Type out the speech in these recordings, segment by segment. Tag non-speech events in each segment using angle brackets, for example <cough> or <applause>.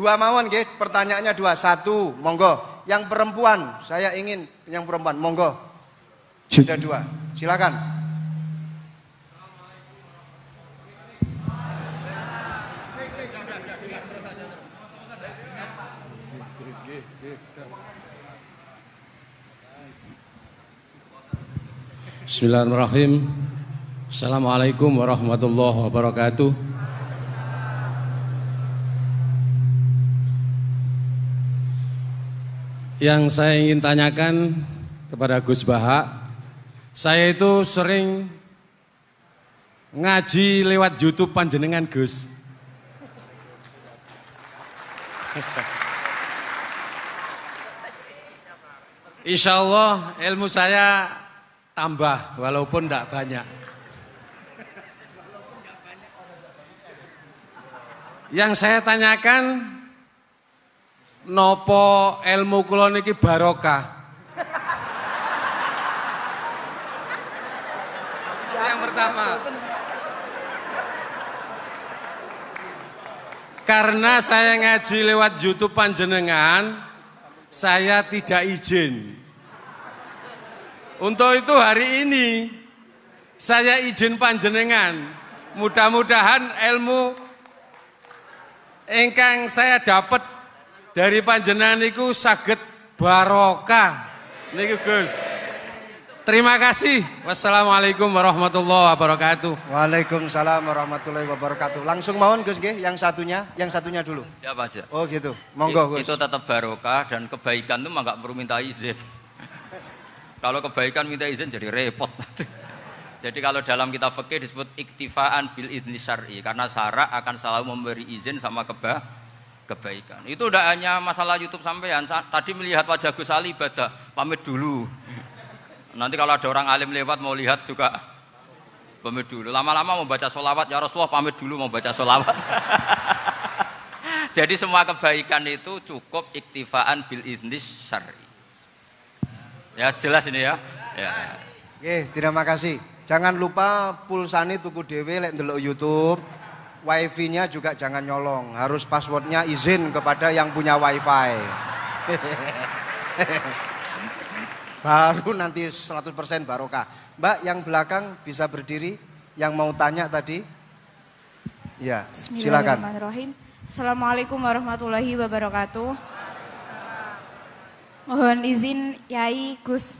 Dua mawon nggih, pertanyaannya dua. Satu, monggo. Yang perempuan, saya ingin yang perempuan, monggo. Sudah dua. Silakan. Bismillahirrahmanirrahim. Assalamualaikum warahmatullahi wabarakatuh. Yang saya ingin tanyakan kepada Gus Baha, saya itu sering ngaji lewat YouTube panjenengan Gus. Insya Allah ilmu saya tambah walaupun tidak banyak. Yang saya tanyakan nopo ilmu kula niki barokah. Yang pertama, karena saya ngaji lewat YouTube panjenengan, saya tidak izin. Untuk itu hari ini saya izin panjenengan. Mudah-mudahan ilmu ingkang saya dapat dari panjenengan itu saged barokah. Niku Gus. Terima kasih. Wassalamualaikum warahmatullahi wabarakatuh. Waalaikumsalam warahmatullahi wabarakatuh. Langsung mawon Gus nggih, yang satunya, yang satunya dulu. Siapa aja? Oh gitu. Monggo Gus. Itu tetap barokah dan kebaikan itu nggak perlu minta izin. <laughs> kalau kebaikan minta izin jadi repot. <laughs> jadi kalau dalam kitab fikih disebut iktifaan bil izni syar'i karena syarak akan selalu memberi izin sama keba kebaikan. Itu udah hanya masalah YouTube sampean. Tadi melihat wajah Gus Ali ibadah, pamit dulu. Nanti kalau ada orang alim lewat mau lihat juga pamit dulu. Lama-lama mau baca solawat, ya Rasulullah pamit dulu mau baca solawat. <laughs> Jadi semua kebaikan itu cukup iktifaan bil iznis syari. Ya jelas ini ya. ya. Oke, terima kasih. Jangan lupa pulsani tuku dewe lek ndelok YouTube. Wifi-nya juga jangan nyolong. Harus passwordnya izin kepada yang punya wifi. <laughs> Baru nanti 100% barokah. Mbak yang belakang bisa berdiri. Yang mau tanya tadi. Ya, silakan. Assalamualaikum warahmatullahi wabarakatuh. Mohon izin Yai Gus.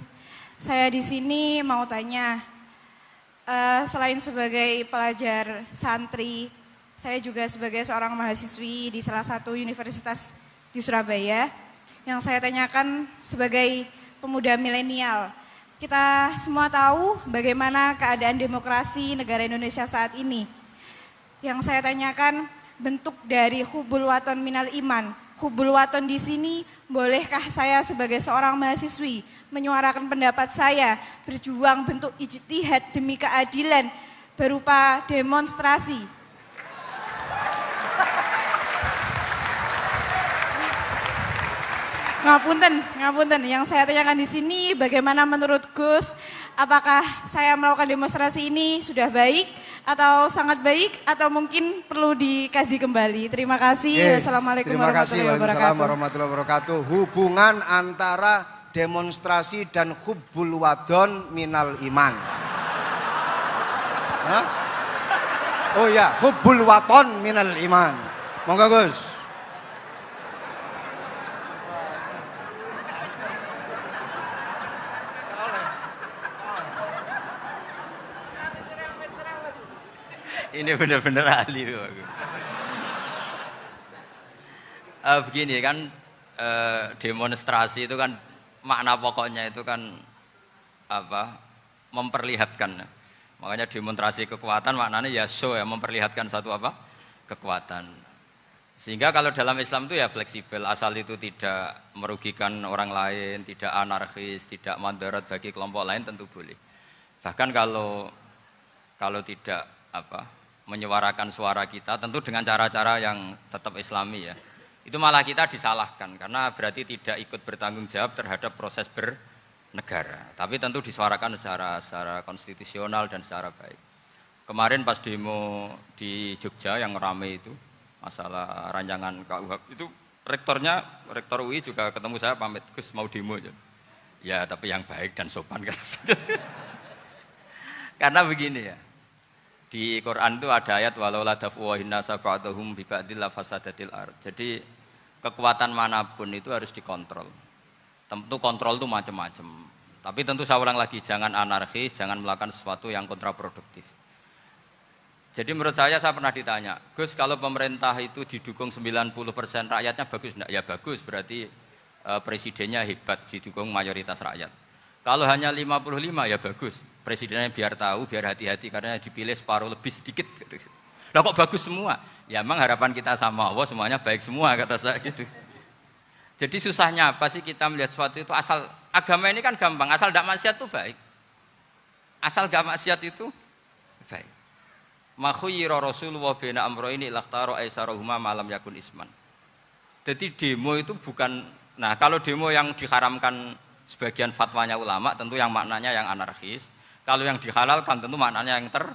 Saya di sini mau tanya, uh, selain sebagai pelajar santri, saya juga sebagai seorang mahasiswi di salah satu universitas di Surabaya. Yang saya tanyakan sebagai pemuda milenial, kita semua tahu bagaimana keadaan demokrasi negara Indonesia saat ini. Yang saya tanyakan bentuk dari hubul waton minal iman. Hubul waton di sini bolehkah saya sebagai seorang mahasiswi menyuarakan pendapat saya berjuang bentuk ijtihad demi keadilan berupa demonstrasi Ngapunten, ngapunten. Yang saya tanyakan di sini bagaimana menurut Gus, apakah saya melakukan demonstrasi ini sudah baik atau sangat baik atau mungkin perlu dikaji kembali. Terima kasih. Yes. Wassalamualaikum Terima kasih. warahmatullahi wabarakatuh. warahmatullahi wabarakatuh. Hubungan antara demonstrasi dan hubbul wadon minal iman. Hah? Oh ya, hubbul waton minal iman. Monggo Gus. Ini benar-benar ahli. Uh, begini kan uh, demonstrasi itu kan makna pokoknya itu kan apa memperlihatkan. Makanya demonstrasi kekuatan maknanya ya show ya memperlihatkan satu apa? Kekuatan. Sehingga kalau dalam Islam itu ya fleksibel asal itu tidak merugikan orang lain tidak anarkis tidak mandarat bagi kelompok lain tentu boleh. Bahkan kalau kalau tidak apa menyuarakan suara kita tentu dengan cara-cara yang tetap islami ya itu malah kita disalahkan karena berarti tidak ikut bertanggung jawab terhadap proses bernegara tapi tentu disuarakan secara secara konstitusional dan secara baik kemarin pas demo di Jogja yang ramai itu masalah rancangan KUHP itu rektornya rektor UI juga ketemu saya pamit Gus mau demo aja. Ya tapi yang baik dan sopan. <laughs> Karena begini ya. Di Quran itu ada ayat walau la dafuwahinna sab'atuhum bi ba'dil fasadatil ard. Jadi kekuatan mana pun itu harus dikontrol. Tentu kontrol itu macam-macam. Tapi tentu saya ulang lagi, jangan anarkis, jangan melakukan sesuatu yang kontraproduktif. Jadi menurut saya saya pernah ditanya, Gus kalau pemerintah itu didukung 90% rakyatnya bagus enggak? Ya bagus, berarti e, presidennya hebat didukung mayoritas rakyat. Kalau hanya 55 ya bagus, presidennya biar tahu, biar hati-hati karena dipilih separuh lebih sedikit. Gitu. Lah kok bagus semua? Ya emang harapan kita sama Allah semuanya baik semua kata saya gitu. Jadi susahnya apa sih kita melihat sesuatu itu asal agama ini kan gampang, asal tidak maksiat itu baik. Asal gak maksiat itu baik. Makhuyira Rasulullah bina amro ini lakhtaro aisarohuma malam yakun isman. Jadi demo itu bukan, nah kalau demo yang diharamkan sebagian fatwanya ulama tentu yang maknanya yang anarkis. Kalau yang dihalalkan tentu maknanya yang ter,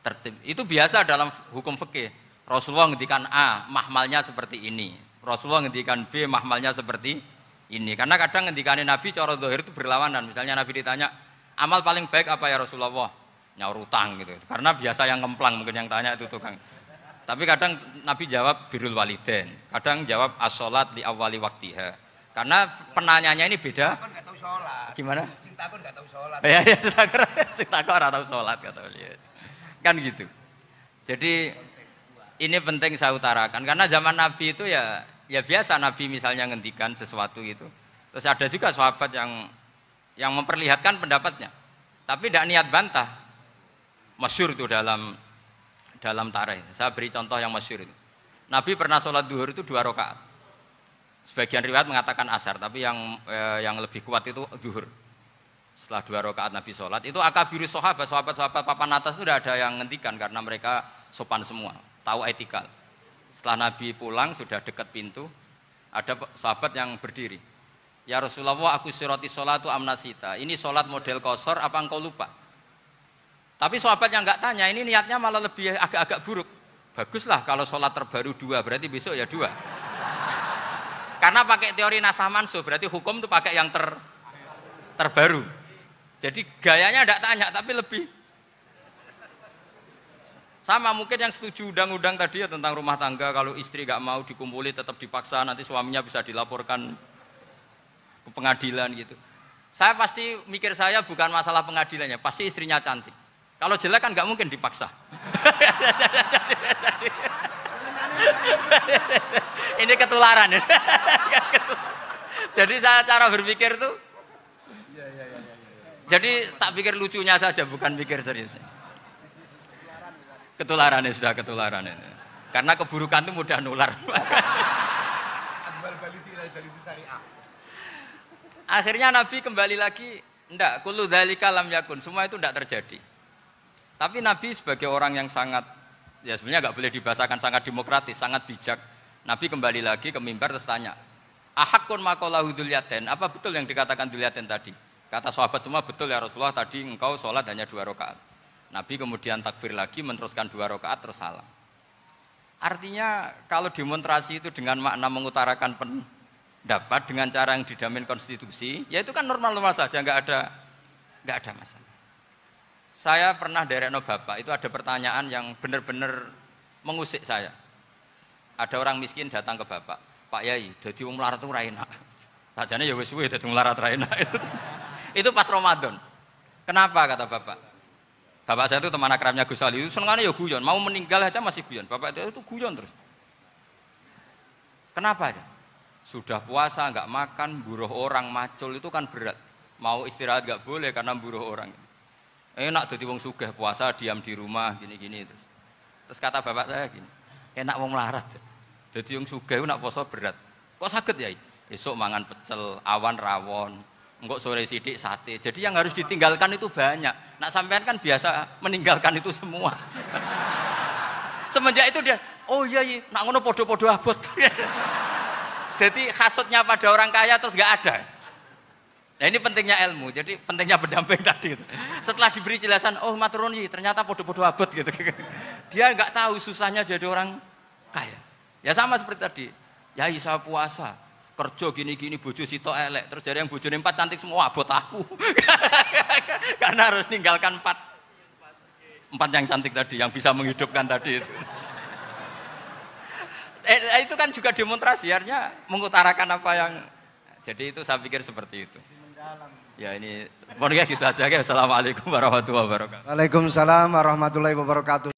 tertib. Itu biasa dalam hukum fikih. Rasulullah ngendikan A, mahmalnya seperti ini. Rasulullah ngendikan B, mahmalnya seperti ini. Karena kadang ngendikanin Nabi cara dohir itu berlawanan. Misalnya Nabi ditanya, amal paling baik apa ya Rasulullah? nyaur utang gitu. Karena biasa yang ngemplang mungkin yang tanya itu tukang. Tapi kadang Nabi jawab birul waliden, kadang jawab asolat di awali waktiha. Karena penanyanya ini beda. Gimana? Cinta pun gak tahu sholat. Ya, ya, cinta kok tahu sholat kata beliau. Kan gitu. Jadi ini penting saya utarakan karena zaman Nabi itu ya ya biasa Nabi misalnya ngendikan sesuatu itu. Terus ada juga sahabat yang yang memperlihatkan pendapatnya. Tapi tidak niat bantah masyur itu dalam dalam tarikh. Saya beri contoh yang masyur itu. Nabi pernah sholat duhur itu dua rakaat. Sebagian riwayat mengatakan asar, tapi yang eh, yang lebih kuat itu duhur. Setelah dua rakaat Nabi sholat, itu akabiru sahabat, sahabat-sahabat papan atas itu sudah ada yang ngentikan karena mereka sopan semua, tahu etikal. Setelah Nabi pulang sudah dekat pintu, ada sahabat yang berdiri. Ya Rasulullah, aku siroti sholatu amnasita. Ini sholat model kosor, apa engkau lupa? Tapi sahabat yang nggak tanya ini niatnya malah lebih agak-agak buruk. Baguslah kalau sholat terbaru dua, berarti besok ya dua. Karena pakai teori nasah mansuh, berarti hukum itu pakai yang ter, terbaru. Jadi gayanya tidak tanya, tapi lebih sama mungkin yang setuju undang-undang tadi ya tentang rumah tangga kalau istri nggak mau dikumpuli tetap dipaksa nanti suaminya bisa dilaporkan ke pengadilan gitu. Saya pasti mikir saya bukan masalah pengadilannya, pasti istrinya cantik. Kalau jelek kan nggak mungkin dipaksa. <laughs> <laughs> Ini ketularan. Jadi saya cara berpikir tuh. Jadi tak pikir lucunya saja, bukan pikir serius. Ketularan ini sudah ketularan ini. Karena keburukan itu mudah nular. <laughs> Akhirnya Nabi kembali lagi, enggak, kullu dzalika lam yakun, semua itu enggak terjadi. Tapi Nabi sebagai orang yang sangat, ya sebenarnya nggak boleh dibahasakan sangat demokratis, sangat bijak. Nabi kembali lagi ke mimbar terus tanya, Ahakun makolahu dulyaten, apa betul yang dikatakan dulyaten tadi? Kata sahabat semua betul ya Rasulullah tadi engkau sholat hanya dua rakaat. Nabi kemudian takbir lagi meneruskan dua rakaat terus salam. Artinya kalau demonstrasi itu dengan makna mengutarakan pendapat dengan cara yang didamin konstitusi, ya itu kan normal-normal saja, nggak ada nggak ada masalah. Saya pernah dari bapak itu ada pertanyaan yang benar-benar mengusik saya. Ada orang miskin datang ke bapak, Pak Yai, jadi wong melarat itu raina. Sajane ya wis suwe dadi melarat raina. <laughs> itu pas Ramadan. Kenapa kata bapak? Bapak saya itu teman akrabnya Gus Ali, itu senengannya ya guyon, mau meninggal aja masih guyon. Bapak itu, itu guyon terus. Kenapa aja? Sudah puasa, nggak makan, buruh orang, macul itu kan berat. Mau istirahat nggak boleh karena buruh orang enak jadi wong sugih puasa diam di rumah gini-gini terus terus kata bapak saya gini enak wong melarat jadi wong sugih nak puasa berat. Kok sakit ya esok mangan pecel awan rawon enggak sore sidik sate. Jadi yang harus ditinggalkan itu banyak. Nak sampean kan biasa meninggalkan itu semua. <laughs> Semenjak itu dia oh iya iya nak ngono podo-podo abot. <laughs> Jadi khasutnya pada orang kaya terus nggak ada. Nah ini pentingnya ilmu, jadi pentingnya pendamping <laughs> tadi itu. Setelah diberi jelasan, oh maturuni ternyata podo-podo abad gitu. Dia nggak tahu susahnya jadi orang. Ya sama seperti tadi. Ya saya puasa, kerja gini-gini bojo sitok elek, terus dari yang bojone empat cantik semua abot aku. <laughs> Karena harus ninggalkan empat empat yang cantik tadi, yang bisa menghidupkan tadi itu. <laughs> eh, itu kan juga demonstrasi, artinya mengutarakan apa yang jadi itu saya pikir seperti itu. Ya ini, mohon ya gitu aja. Assalamualaikum warahmatullahi wabarakatuh. Waalaikumsalam warahmatullahi wabarakatuh.